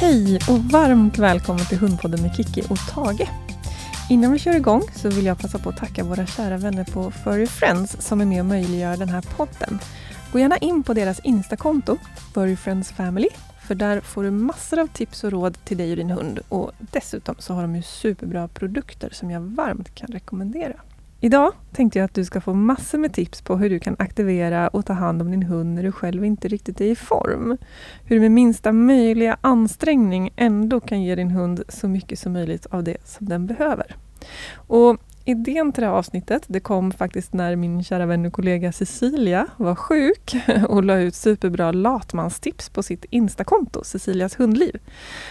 Hej och varmt välkommen till Hundpodden med Kiki och Tage. Innan vi kör igång så vill jag passa på att tacka våra kära vänner på Furry Friends som är med och möjliggör den här podden. Gå gärna in på deras Instakonto, Furry Friends Family, för där får du massor av tips och råd till dig och din hund. Och dessutom så har de ju superbra produkter som jag varmt kan rekommendera. Idag tänkte jag att du ska få massor med tips på hur du kan aktivera och ta hand om din hund när du själv inte riktigt är i form. Hur du med minsta möjliga ansträngning ändå kan ge din hund så mycket som möjligt av det som den behöver. Och idén till det här avsnittet det kom faktiskt när min kära vän och kollega Cecilia var sjuk och la ut superbra latmanstips på sitt Instakonto, Cecilias hundliv.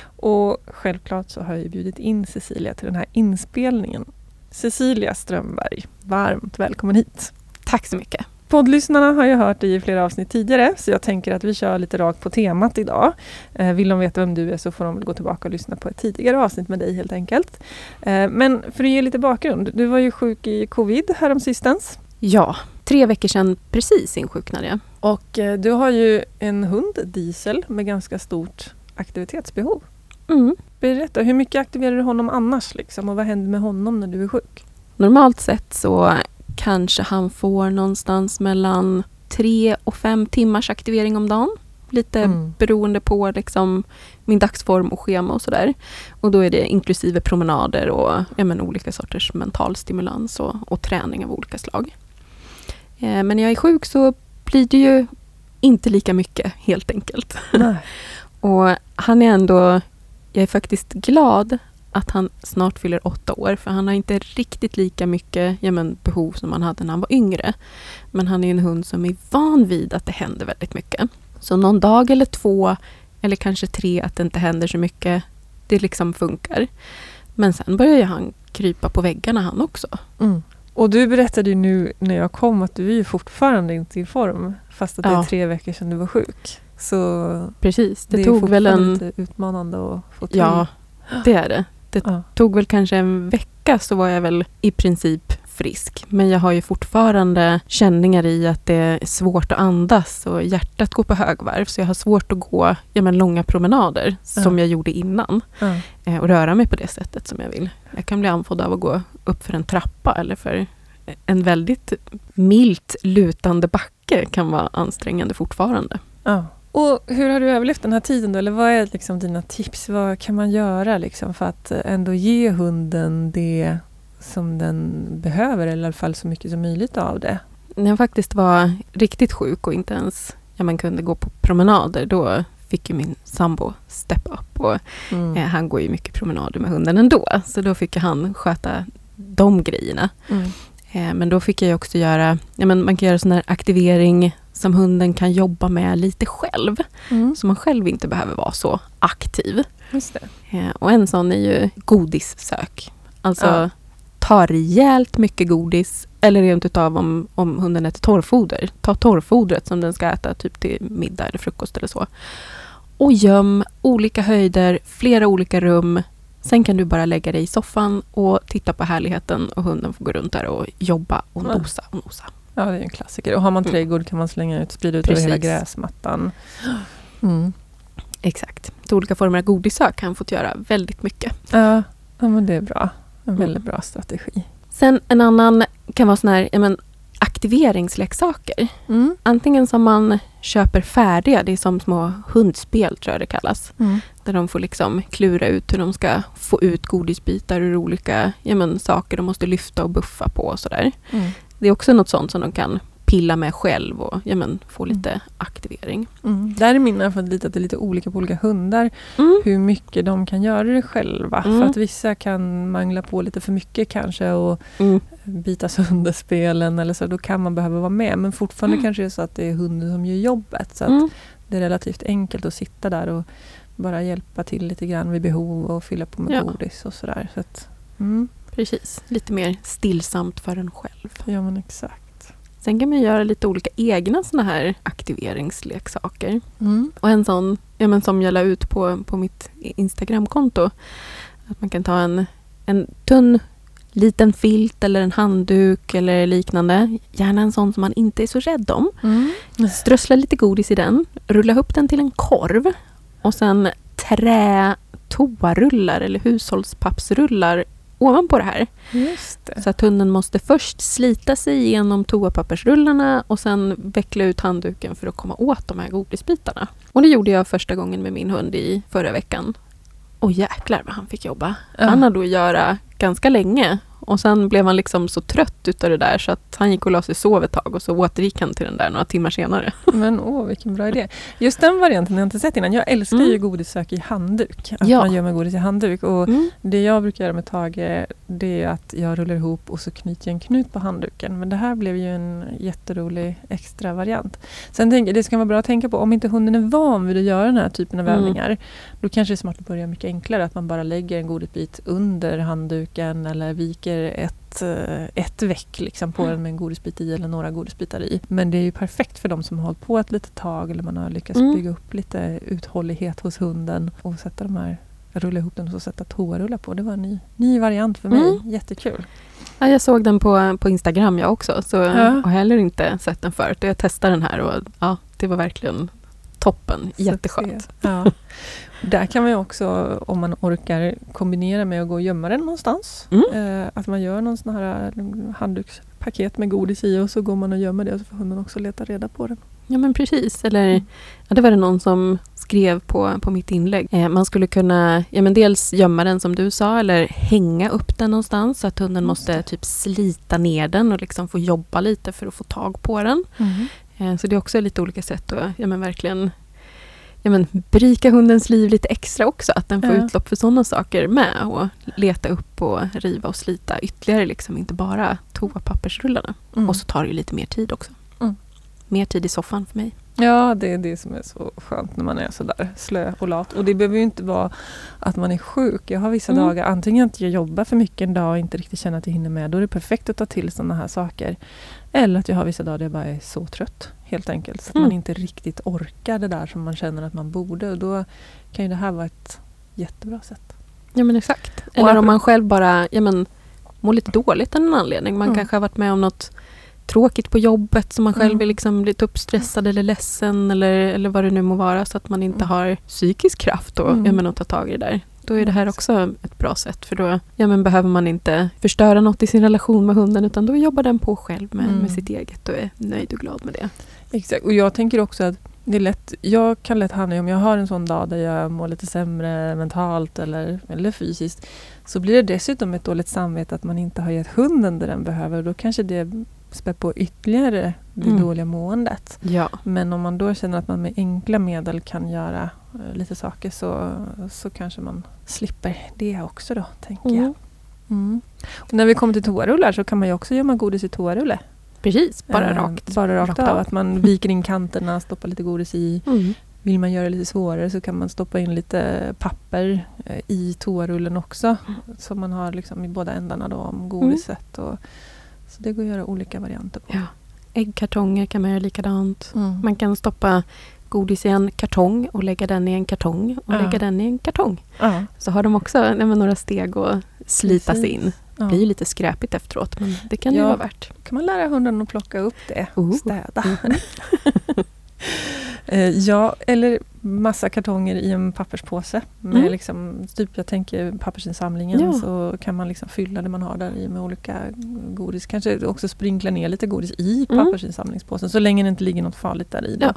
Och självklart så har jag bjudit in Cecilia till den här inspelningen Cecilia Strömberg, varmt välkommen hit. Tack så mycket. Poddlyssnarna har ju hört dig i flera avsnitt tidigare så jag tänker att vi kör lite rakt på temat idag. Eh, vill de veta vem du är så får de gå tillbaka och lyssna på ett tidigare avsnitt med dig helt enkelt. Eh, men för att ge lite bakgrund, du var ju sjuk i covid häromsistens. Ja, tre veckor sedan precis insjuknade jag. Och eh, du har ju en hund, Diesel, med ganska stort aktivitetsbehov. Mm. Berätta, hur mycket aktiverar du honom annars? Liksom, och vad händer med honom när du är sjuk? Normalt sett så kanske han får någonstans mellan tre och fem timmars aktivering om dagen. Lite mm. beroende på liksom min dagsform och schema och sådär. Och då är det inklusive promenader och ja, men, olika sorters mental stimulans och, och träning av olika slag. Eh, men när jag är sjuk så blir det ju inte lika mycket helt enkelt. och han är ändå jag är faktiskt glad att han snart fyller åtta år, för han har inte riktigt lika mycket ja, men, behov som han hade när han var yngre. Men han är en hund som är van vid att det händer väldigt mycket. Så någon dag eller två, eller kanske tre, att det inte händer så mycket, det liksom funkar. Men sen börjar han krypa på väggarna han också. Mm. Och du berättade ju nu när jag kom att du är fortfarande inte i form, fast att det är tre veckor sedan du var sjuk. Så Precis, det, det tog väl en... lite utmanande att få till. Ja, det är det. Det ja. tog väl kanske en vecka så var jag väl i princip frisk. Men jag har ju fortfarande känningar i att det är svårt att andas och hjärtat går på högvarv. Så jag har svårt att gå ja, men långa promenader ja. som jag gjorde innan. Ja. Eh, och röra mig på det sättet som jag vill. Jag kan bli andfådd av att gå upp för en trappa eller för en väldigt milt lutande backe kan vara ansträngande fortfarande. Ja. Och hur har du överlevt den här tiden då? Eller vad är liksom dina tips? Vad kan man göra liksom för att ändå ge hunden det som den behöver, eller i alla fall så mycket som möjligt av det? När jag faktiskt var riktigt sjuk och inte ens ja, man kunde gå på promenader, då fick ju min sambo step up. Och, mm. eh, han går ju mycket promenader med hunden ändå, så då fick han sköta de grejerna. Mm. Eh, men då fick jag också göra, ja, men man kan göra sån här aktivering som hunden kan jobba med lite själv. Mm. Så man själv inte behöver vara så aktiv. Eh, och en sån är ju godissök. Alltså ja. ta rejält mycket godis eller rent utav om, om hunden äter torrfoder. Ta torrfodret som den ska äta typ till middag eller frukost eller så. Och göm olika höjder, flera olika rum. Sen kan du bara lägga dig i soffan och titta på härligheten och hunden får gå runt där och jobba och nosa och nosa. Ja, det är en klassiker. Och har man mm. trädgård kan man slänga ut, sprida ut Precis. över hela gräsmattan. Mm. Exakt. Så olika former av godisök kan fått göra väldigt mycket. Ja, ja men det är bra. En mm. väldigt bra strategi. Sen en annan kan vara sån här, men, aktiveringsleksaker. Mm. Antingen som man köper färdiga, det är som små hundspel tror jag det kallas. Mm. Där de får liksom klura ut hur de ska få ut godisbitar ur olika ja, men, saker de måste lyfta och buffa på och sådär. Mm. Det är också något sånt som de kan pilla med själv och ja, men, få mm. lite aktivering. Mm. Där är min erfarenhet lite att det är lite olika på olika hundar mm. hur mycket de kan göra det själva. För att vissa kan mangla på lite för mycket kanske och. Bita sönder spelen eller så. Då kan man behöva vara med. Men fortfarande mm. kanske det är så att det är hunden som gör jobbet. Så att det är relativt enkelt att sitta där och bara hjälpa till lite grann vid behov och fylla på med ja. godis och sådär. Så att, Precis, lite mer stillsamt för en själv. Ja men exakt. Sen kan man göra lite olika egna såna här aktiveringsleksaker. Mm. Och en sån ja, men som jag la ut på, på mitt Instagramkonto. Att man kan ta en, en tunn liten filt eller en handduk eller liknande. Gärna en sån som man inte är så rädd om. Mm. Strössla lite godis i den, rulla upp den till en korv och sen trä toarullar eller hushållspappsrullar ovanpå det här. Det. Så att hunden måste först slita sig igenom toapappersrullarna och sen veckla ut handduken för att komma åt de här godisbitarna. Och det gjorde jag första gången med min hund i förra veckan. Och jäklar vad han fick jobba. Ja. Han hade att göra ganska länge. Och sen blev han liksom så trött utav det där så att han gick och la sig och sov ett tag och så återgick han till den där några timmar senare. Men åh, vilken bra idé. Just den varianten har jag inte sett innan. Jag älskar Mm. ju godissök i handduk. Att Ja. man gör med godis i handduk. Och Mm. det jag brukar göra med Tage det är att jag rullar ihop och så knyter jag en knut på handduken. Men det här blev ju en jätterolig extra variant. Sen jag, det ska vara bra att tänka på, om inte hunden är van vid att göra den här typen av Mm. övningar, då kanske det är smart att börja mycket enklare. Att man bara lägger en godisbit under handduken eller viker ett, eh, ett veck liksom på Mm. den med en godisbit i eller några godisbitar i. Men det är ju perfekt för de som har hållit på ett litet tag eller man har lyckats Mm. bygga upp lite uthållighet hos hunden och sätta de här rulla ihop den och så sätta toarullar på. Det var en ny, ny variant för mig. Mm. Jättekul. Ja, jag såg den på, på Instagram jag också så Ja. har heller inte sett den förut. Jag testade den här och ja, det var verkligen toppen. Jätteskönt. Ja. Där kan man ju också, om man orkar, kombinera med att gå och gömma den någonstans. Mm. Eh, att man gör någon sån här eh, handdukspaket med godis i och så går man och gömmer det och så får hunden också leta reda på den. Ja men precis. Eller, Mm. ja, det var det någon som skrev på, på mitt inlägg. Eh, man skulle kunna ja, men dels gömma den som du sa eller hänga upp den någonstans så att hunden måste typ slita ner den och liksom få jobba lite för att få tag på den. Eh, så det är också lite olika sätt att ja, men verkligen ja, men berika hundens liv lite extra också. Att den får Ja. utlopp för sådana saker med. Och leta upp och riva och slita ytterligare. Liksom, inte bara toapappersrullarna. Mm. Och så tar det ju lite mer tid också. Mm. Mer tid i soffan för mig. Ja, det är det som är så skönt när man är sådär slö och lat. Och det behöver ju inte vara att man är sjuk. Jag har vissa Mm. dagar, antingen att jag jobbar för mycket en dag och inte riktigt känner att jag hinner med. Då är det perfekt att ta till sådana här saker. Eller att jag har vissa dagar där jag bara är så trött, helt enkelt. Så att Mm. man inte riktigt orkar det där som man känner att man borde. Och då kan ju det här vara ett jättebra sätt. Ja men exakt. Eller om man själv bara ja, men, mår lite dåligt av någon anledning. Man Mm. kanske har varit med om något tråkigt på jobbet som man själv Mm. är liksom lite uppstressad eller ledsen eller, eller vad det nu må vara så att man inte Mm. har psykisk kraft och, Mm. ja, men, att ta tag i det där. Då är det här Mm. också ett bra sätt för då ja, men, behöver man inte förstöra något i sin relation med hunden utan då jobbar den på själv med, Mm. med sitt eget och är nöjd och glad med det. Exakt, och jag tänker också att det är lätt, jag kan lätt hamna i, om jag har en sån dag där jag mår lite sämre mentalt eller, eller fysiskt, så blir det dessutom ett dåligt samvete att man inte har gett hunden det den behöver. Då kanske det spär på ytterligare det Mm. dåliga måendet. Ja. Men om man då känner att man med enkla medel kan göra eh, lite saker så, så kanske man slipper det också då, tänker jag. Mm. Mm. Och när vi kommer till toarullar så kan man ju också gömma godis i toarulle. Precis, bara Eh, rakt. Bara rakt, rakt av. av. Att man viker in kanterna, stoppar lite godis i. Mm. Vill man göra det lite svårare så kan man stoppa in lite papper eh, i toarullen också. Så man har liksom i båda ändarna då om godiset. Och, så det går att göra olika varianter på. Ja. Äggkartonger kan man göra likadant. Mm. Man kan stoppa godis i en kartong och lägga den i en kartong och Ja. lägga den i en kartong. ja, Så har de också nej, några steg att slita sig in. Det blir ju lite skräpigt efteråt men det kan ju Ja. vara värt. kan man lära hunden att plocka upp det. Oh. Städa. Mhm. Eh, ja, eller massa kartonger i en papperspåse. Med Mm. liksom, typ jag tänker pappersinsamlingen Ja. så kan man liksom fylla det man har där i med olika godis. Kanske också sprinkla ner lite godis i Mm. pappersinsamlingspåsen så länge det inte ligger något farligt där i. Ja.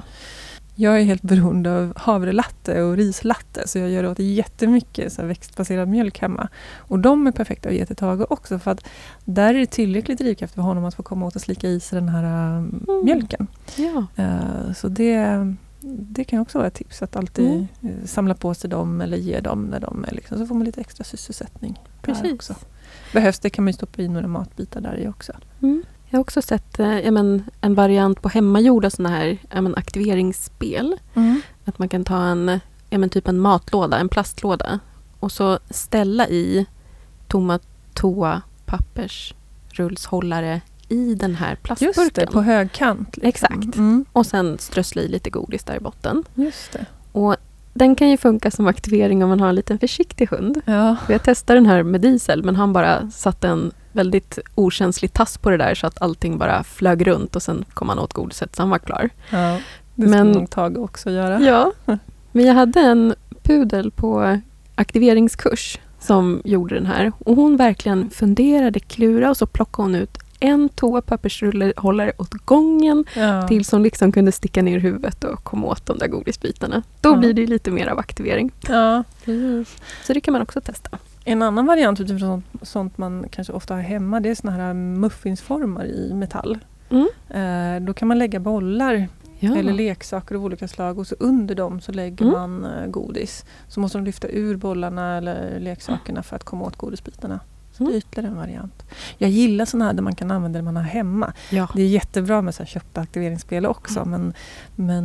Jag är helt beroende av havrelatte och rislatte så jag gör åt jättemycket så växtbaserad mjölk hemma. Och de är perfekta att ge till Tage också för att där är det tillräckligt drivkraft för honom att få komma åt och slicka i sig den här äh, mjölken. Ja. Eh, Så det, det kan också vara ett tips att alltid Mm. eh, samla på sig dem eller ge dem när de är liksom, så får man lite extra sysselsättning. Precis. Behövs det kan man ju stoppa i några matbitar där i också. Mm. Jag har också sett eh, men, en variant på hemmagjorda såna här men, aktiveringsspel. Att man kan ta en, men, typ en matlåda, en plastlåda och så ställa i tomma toapappersrullshållare i den här plastburken. Just det, på högkant. Liksom. Exakt. Mm. Och sen strössla i lite godis där i botten. Just det. Och den kan ju funka som aktivering om man har en liten försiktig hund. Ja. Jag testade den här med Diesel men han bara satte en väldigt okänslig tass på det där så att allting bara flög runt och sen kom han åt godiset så han var klar. ja. Det Men- nog Tage också göra. Ja, men jag hade en pudel på aktiveringskurs som gjorde den här. Och hon verkligen funderade, klura och så plockade hon ut en toapappersrullehållare åt gången Ja. tills hon liksom kunde sticka ner huvudet och komma åt de där godisbitarna. Då Ja. blir det lite mer av aktivering. Ja, precis. Så det kan man också testa. En annan variant utifrån sånt, sånt man kanske ofta har hemma det är såna här muffinsformar i metall. Mm. Eh, då kan man lägga bollar Ja. eller leksaker av olika slag och så under dem så lägger Mm. man eh, godis. Så måste de lyfta ur bollarna eller leksakerna för att komma åt godisbitarna. Så det är Mm. ytterligare en variant. Jag gillar sådana här där man kan använda det man har hemma. ja. Det är jättebra med så här köpta aktiveringsspel också Mm. men,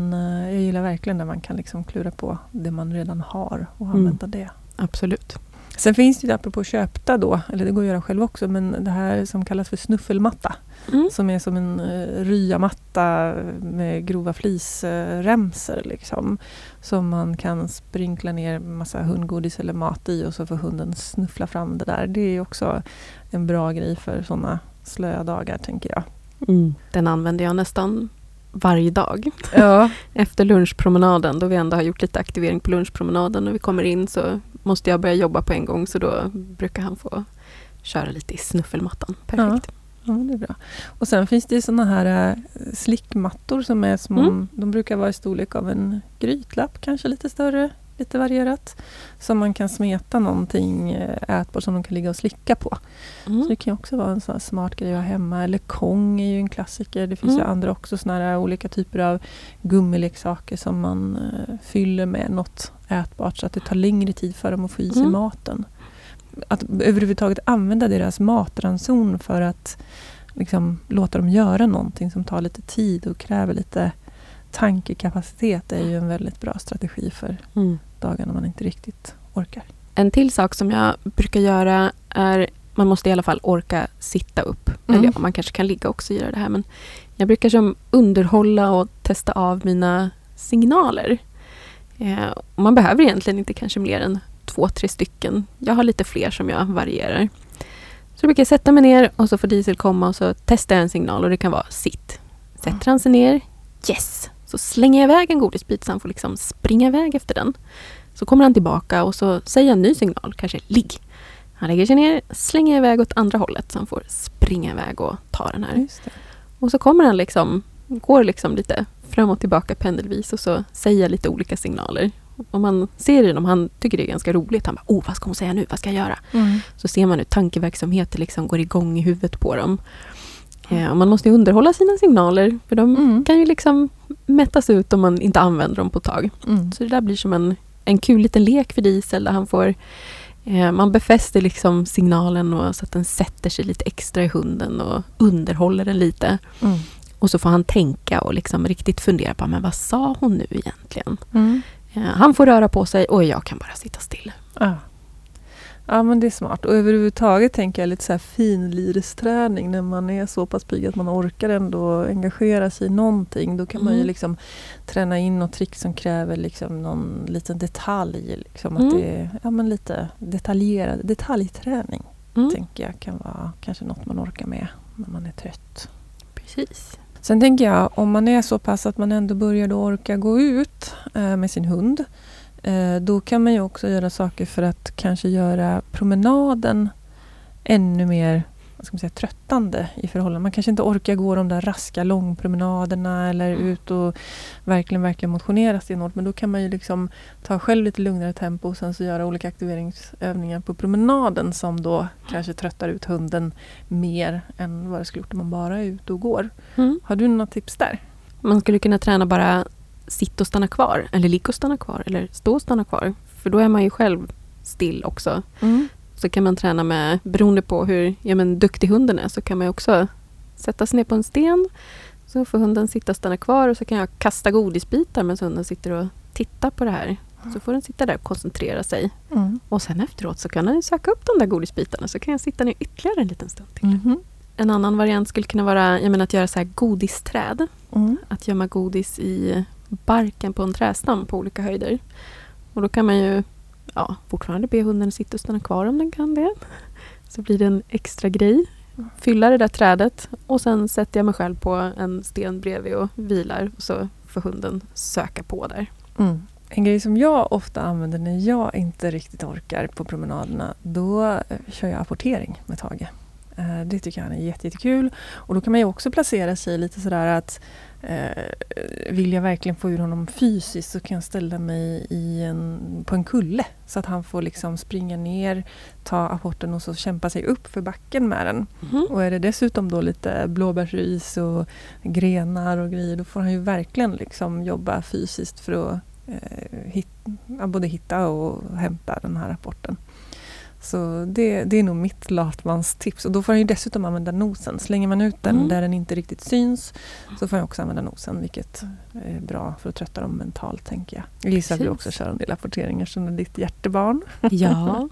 men eh, jag gillar verkligen när man kan liksom klura på det man redan har och Mm. använda det. absolut. Sen finns det ju apropå köpta då, eller det går att göra själv också, men det här som kallas för snuffelmatta. Mm. Som är som en uh, ryamatta med grova flisremsor liksom. Som man kan sprinkla ner massa hundgodis eller mat i och så får hunden snuffla fram det där. Det är också en bra grej för sådana slöa dagar tänker jag. Mm. Den använder jag nästan varje dag. Ja, Efter lunchpromenaden, då vi ändå har gjort lite aktivering på lunchpromenaden. När vi kommer in så måste jag börja jobba på en gång så då brukar han få köra lite i snuffelmattan. Perfekt. ja det är bra. Och sen finns det sådana här uh, slickmattor som är små. Mm. De brukar vara i storlek av en grytlapp, kanske lite större, lite varierat. Som man kan smeta någonting eh, ätbart som de kan ligga och slicka på. Så Mm. det kan ju också vara en sån smart grej att ha hemma. Eller Kong är ju en klassiker. Det finns ju Mm. andra också såna här olika typer av gummileksaker som man eh, fyller med något ätbart så att det tar längre tid för dem att få i sig Mm. maten. Att överhuvudtaget använda deras matranson för att liksom, låta dem göra någonting som tar lite tid och kräver lite tankekapacitet är ju en väldigt bra strategi för Mm. dagar när man inte riktigt orkar. En till sak som jag brukar göra är man måste i alla fall orka sitta upp. Mm. Eller ja, man kanske kan ligga också och göra det här. Men jag brukar som underhålla och testa av mina signaler. Eh, och man behöver egentligen inte kanske mer än två, tre stycken. Jag har lite fler som jag varierar. Så brukar jag sätta mig ner och så får Diesel komma och så testar jag en signal och det kan vara sitt. Sätter han sig ner, yes! Så slänger jag iväg en godisbit så han får liksom springa iväg efter den. Så kommer han tillbaka och så säger jag en ny signal, kanske ligg. Han lägger sig ner, slänger iväg åt andra hållet så han får springa iväg och ta den här. Och så kommer han liksom, går liksom lite fram och tillbaka pendelvis och så säger jag lite olika signaler. Om man ser i dem, han tycker det är ganska roligt. Han bara, oh vad ska hon säga nu, vad ska jag göra? Mm. Så ser man hur tankeverksamheten liksom går igång i huvudet på dem. Eh, man måste underhålla sina signaler för de Mm. kan ju liksom mättas ut om man inte använder dem på ett tag. Mm. Så det där blir som en, en kul liten lek för Diesel där han får eh, man befäster liksom signalen och, så att den sätter sig lite extra i hunden och underhåller den lite. Mm. Och så får han tänka och liksom riktigt fundera på men vad sa hon nu egentligen? Mm. Eh, han får röra på sig och jag kan bara sitta still. Ja. ja, men det är smart. Och överhuvudtaget tänker jag lite så här finliresträning när man är så pass pigg att man orkar ändå engagera sig i någonting. Då kan man ju Mm. liksom träna in något trick som kräver liksom någon liten detalj. Liksom Mm. att det är ja, men lite detaljerad detaljträning. Mm. tänker jag kan vara kanske något man orkar med när man är trött. Precis. Sen tänker jag om man är så pass att man ändå börjar då orka gå ut eh, med sin hund. Eh, då kan man ju också göra saker för att kanske göra promenaden ännu mer vad ska man säga, tröttande i förhållande. Man kanske inte orkar gå de där raska långpromenaderna eller ut och verkligen, verkligen motionera stenhårt. Men då kan man ju liksom ta själv lite lugnare tempo och sen så göra olika aktiveringsövningar på promenaden som då kanske tröttar ut hunden mer än vad det skulle gjort om man bara är ute och går. Mm. Har du några tips där? Man skulle kunna träna bara sitt och stanna kvar. Eller ligga och stanna kvar. Eller stå och stanna kvar. För då är man ju själv still också. Så kan man träna med, beroende på hur ja, men, duktig hunden är, så kan man också sätta sig ner på en sten. Så får hunden sitta och stanna kvar och så kan jag kasta godisbitar medan hunden sitter och tittar på det här. Så får den sitta där och koncentrera sig. Mm. Och sen efteråt så kan den söka upp de där godisbitarna så kan jag sitta ner ytterligare en liten stund till. Mhm. En annan variant skulle kunna vara jag menar, att göra så här godisträd. Mm. Att gömma godis i barken på en trädstam på olika höjder. Och då kan man ju ja, fortfarande be hunden sitta och stanna kvar om den kan det. Så blir det en extra grej. Fylla det där trädet och sen sätter jag mig själv på en sten bredvid och vilar. Och så får hunden söka på där. Mm. En grej som jag ofta använder när jag inte riktigt orkar på promenaderna, då eh, kör jag apportering med Tage. Eh, det tycker han är jättekul. Och då kan man ju också placera sig lite sådär att vill jag verkligen få ur honom fysiskt så kan jag ställa mig i en, på en kulle så att han får liksom springa ner, ta apporten och så kämpa sig upp för backen med den. Mm. Och är det dessutom då lite blåbärsris och grenar och grejer då får han ju verkligen liksom jobba fysiskt för att eh, hit, både hitta och hämta den här rapporten. Så det, det är nog mitt latmanstips. Och då får han ju dessutom använda nosen. Slänger man ut den mm. där den inte riktigt syns så får han också använda nosen vilket är bra för att trötta dem mentalt tänker jag. Att du också kör en del rapporteringar som är ditt hjärtebarn. Ja,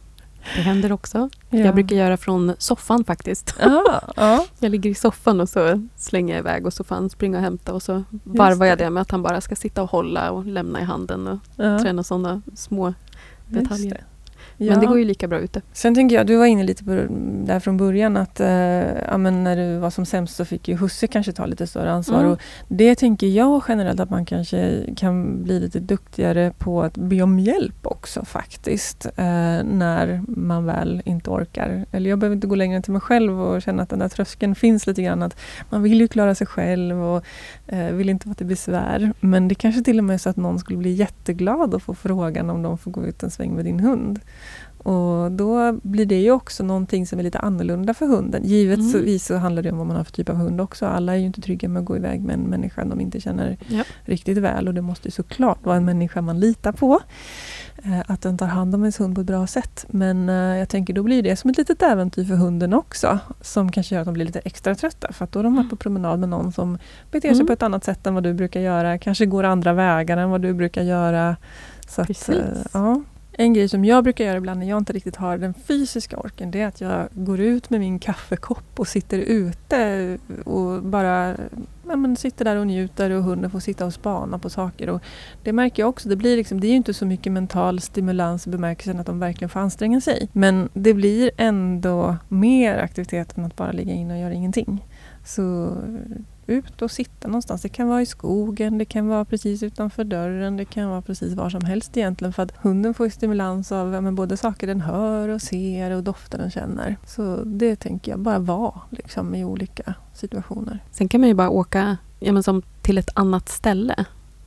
det händer också. Ja. Jag brukar göra från soffan faktiskt. Ah, ah. Jag ligger i soffan och så slänger jag iväg och så får han springa och hämta och så varvar jag det med att han bara ska sitta och hålla och lämna i handen och ja. träna sådana små detaljer. Ja. Men det går ju lika bra ute. Sen tänker jag, du var inne lite på det där från början att eh, ja, men när du var som sämst så fick ju husse kanske ta lite större ansvar. Mm. Och det tänker jag generellt att man kanske kan bli lite duktigare på att be om hjälp också faktiskt. Eh, när man väl inte orkar. Eller jag behöver inte gå längre än till mig själv och känna att den där tröskeln finns lite grann. Att man vill ju klara sig själv och eh, vill inte vara till besvär. Men det kanske till och med är så att någon skulle bli jätteglad och få frågan om de får gå ut en sväng med din hund. Och då blir det ju också någonting som är lite annorlunda för hunden. Givetvis mm. så handlar det om vad man har för typ av hund också. Alla är ju inte trygga med att gå iväg med en människa de inte känner ja. riktigt väl. Och det måste såklart vara en människa man litar på. Eh, att den tar hand om ens hund på ett bra sätt. Men eh, jag tänker då blir det som ett litet äventyr för hunden också. Som kanske gör att de blir lite extra trötta. För att då har de varit på promenad med någon som beter sig mm. på ett annat sätt än vad du brukar göra. Kanske går andra vägar än vad du brukar göra. Så Precis. Att, eh, ja. En grej som jag brukar göra ibland när jag inte riktigt har den fysiska orken det är att jag går ut med min kaffekopp och sitter ute och bara ja, men sitter där och njuter och hunden får sitta och spana på saker. Och det märker jag också, det, blir liksom, det är inte så mycket mental stimulans i bemärkelsen att de verkligen får anstränga sig. Men det blir ändå mer aktivitet än att bara ligga inne och göra ingenting. Så ut och sitta någonstans. Det kan vara i skogen, det kan vara precis utanför dörren, det kan vara precis var som helst egentligen. För att hunden får stimulans av ja, både saker den hör och ser och dofter den känner. Så det tänker jag, bara vara liksom, i olika situationer. Sen kan man ju bara åka ja, men som till ett annat ställe.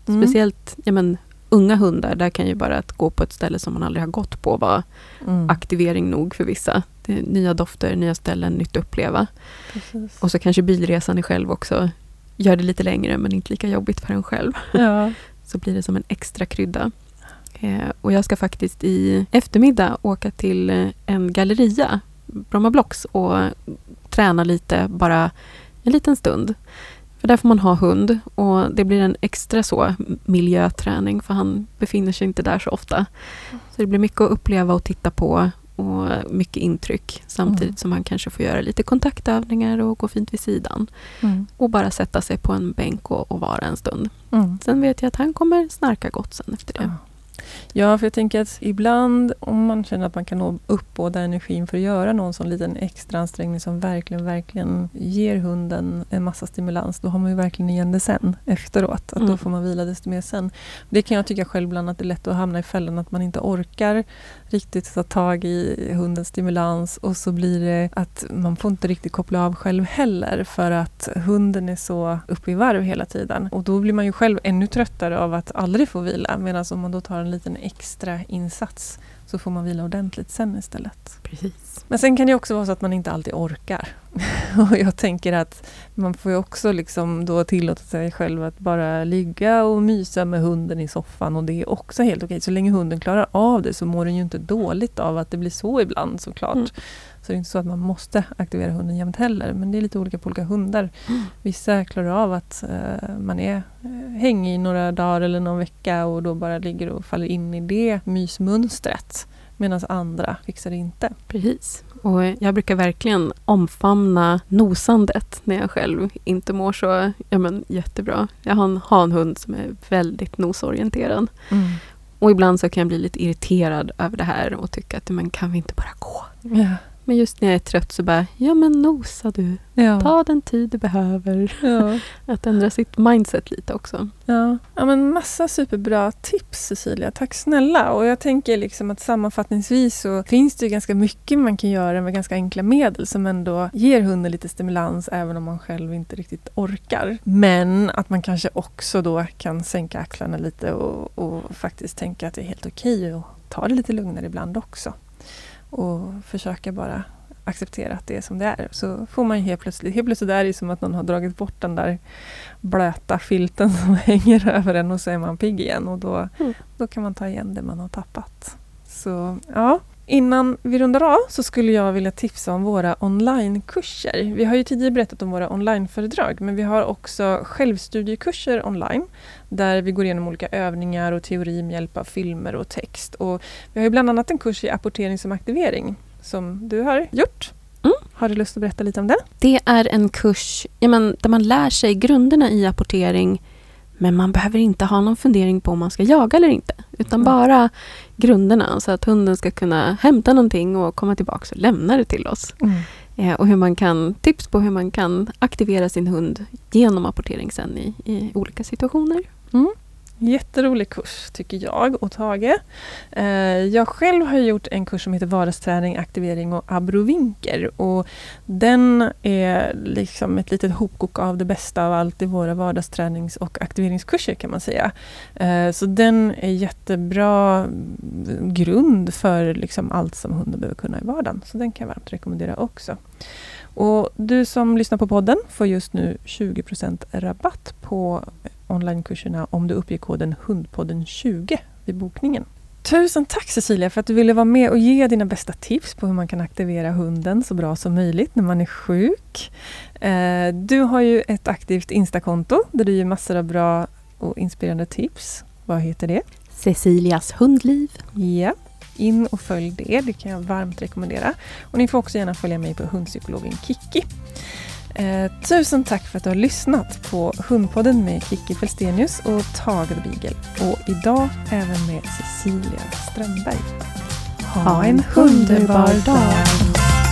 Mm. Speciellt ja, men, unga hundar, där kan ju bara att gå på ett ställe som man aldrig har gått på vara mm. aktivering nog för vissa. nya dofter, nya ställen, nytt att uppleva. Precis. Och så kanske bilresan i själv också gör det lite längre men inte lika jobbigt för en själv. Ja. så blir det som en extra krydda. Eh, och jag ska faktiskt i eftermiddag åka till en galleria, Bromma Blocks, och träna lite, bara en liten stund. Där får man ha hund och det blir en extra så miljöträning för han befinner sig inte där så ofta. Så det blir mycket att uppleva och titta på och mycket intryck samtidigt mm. som han kanske får göra lite kontaktövningar och gå fint vid sidan. Mm. Och bara sätta sig på en bänk och, och vara en stund. Mm. Sen vet jag att han kommer snarka gott sen efter det. Ja, för jag tänker att ibland om man känner att man kan nå uppbåda energin för att göra någon sån liten extra ansträngning som verkligen, verkligen ger hunden en massa stimulans, då har man ju verkligen igen det sen efteråt. Att mm. Då får man vila desto mer sen. Det kan jag tycka själv ibland att det är lätt att hamna i fällan att man inte orkar riktigt ta tag i hundens stimulans och så blir det att man får inte riktigt koppla av själv heller för att hunden är så uppe i varv hela tiden. Och då blir man ju själv ännu tröttare av att aldrig få vila medan om man då tar en liten extra insats så får man vila ordentligt sen istället. Precis. Men sen kan det också vara så att man inte alltid orkar. och jag tänker att man får ju också liksom då tillåta sig själv att bara ligga och mysa med hunden i soffan och det är också helt okej. Så länge hunden klarar av det så mår den ju inte dåligt av att det blir så ibland såklart. Mm. Så det är inte så att man måste aktivera hunden jämt heller. Men det är lite olika på olika hundar. Mm. Vissa klarar av att uh, man är uh, hängig i några dagar eller någon vecka och då bara ligger och faller in i det mysmönstret. Medan andra fixar det inte. Precis. Och jag brukar verkligen omfamna nosandet när jag själv inte mår så ja, men, jättebra. Jag har en hanhund som är väldigt nosorienterad. Mm. Och ibland så kan jag bli lite irriterad över det här och tycka att men kan vi inte bara gå? Ja. Men just när jag är trött så bara, ja men nosa du. Ja. Ta den tid du behöver. Ja. Att ändra sitt mindset lite också. Ja. ja, men massa superbra tips Cecilia. Tack snälla. Och jag tänker liksom att sammanfattningsvis så finns det ganska mycket man kan göra med ganska enkla medel som ändå ger hunden lite stimulans även om man själv inte riktigt orkar. Men att man kanske också då kan sänka axlarna lite och, och faktiskt tänka att det är helt okej att ta det lite lugnare ibland också. Och försöka bara acceptera att det är som det är. Så får man helt plötsligt, helt plötsligt är det som att någon har dragit bort den där blöta filten som hänger över en och så är man pigg igen och då, Mm. då kan man ta igen det man har tappat. Så ja, Innan vi rundar av så skulle jag vilja tipsa om våra onlinekurser. Vi har ju tidigare berättat om våra onlineföredrag men vi har också självstudiekurser online där vi går igenom olika övningar och teori med hjälp av filmer och text. Och vi har ju bland annat en kurs i apportering som aktivering som du har gjort. Mm. Har du lust att berätta lite om den? Det är en kurs ja, men, där man lär sig grunderna i apportering men man behöver inte ha någon fundering på om man ska jaga eller inte. Utan Mm. bara grunderna så att hunden ska kunna hämta någonting och komma tillbaka och lämna det till oss. Eh, och hur man kan, tips på hur man kan aktivera sin hund genom apportering sen i, i olika situationer. Jätterolig kurs tycker jag och Tage. Eh, jag själv har gjort en kurs som heter vardagsträning, aktivering och abrovinker. Och den är liksom ett litet hopkok av det bästa av allt i våra vardagstränings och aktiveringskurser kan man säga. Eh, så den är jättebra mm, grund för liksom allt som hunden behöver kunna i vardagen. Så den kan jag varmt rekommendera också. Och du som lyssnar på podden får just nu 20% rabatt på onlinekurserna om du uppger koden HUNDPODDEN20 vid bokningen. Tusen tack Cecilia för att du ville vara med och ge dina bästa tips på hur man kan aktivera hunden så bra som möjligt när man är sjuk. Eh, Du har ju ett aktivt Instakonto där du ger massor av bra och inspirerande tips. Vad heter det? Cecilias hundliv. Ja, in och följ det. Det kan jag varmt rekommendera. Och ni får också gärna följa mig på hundpsykologen Kiki. Eh, tusen tack för att du har lyssnat på Hundpodden med Kiki Felstenius och Tage Beagle. Och idag även med Cecilia Strömberg. Ha en underbar dag.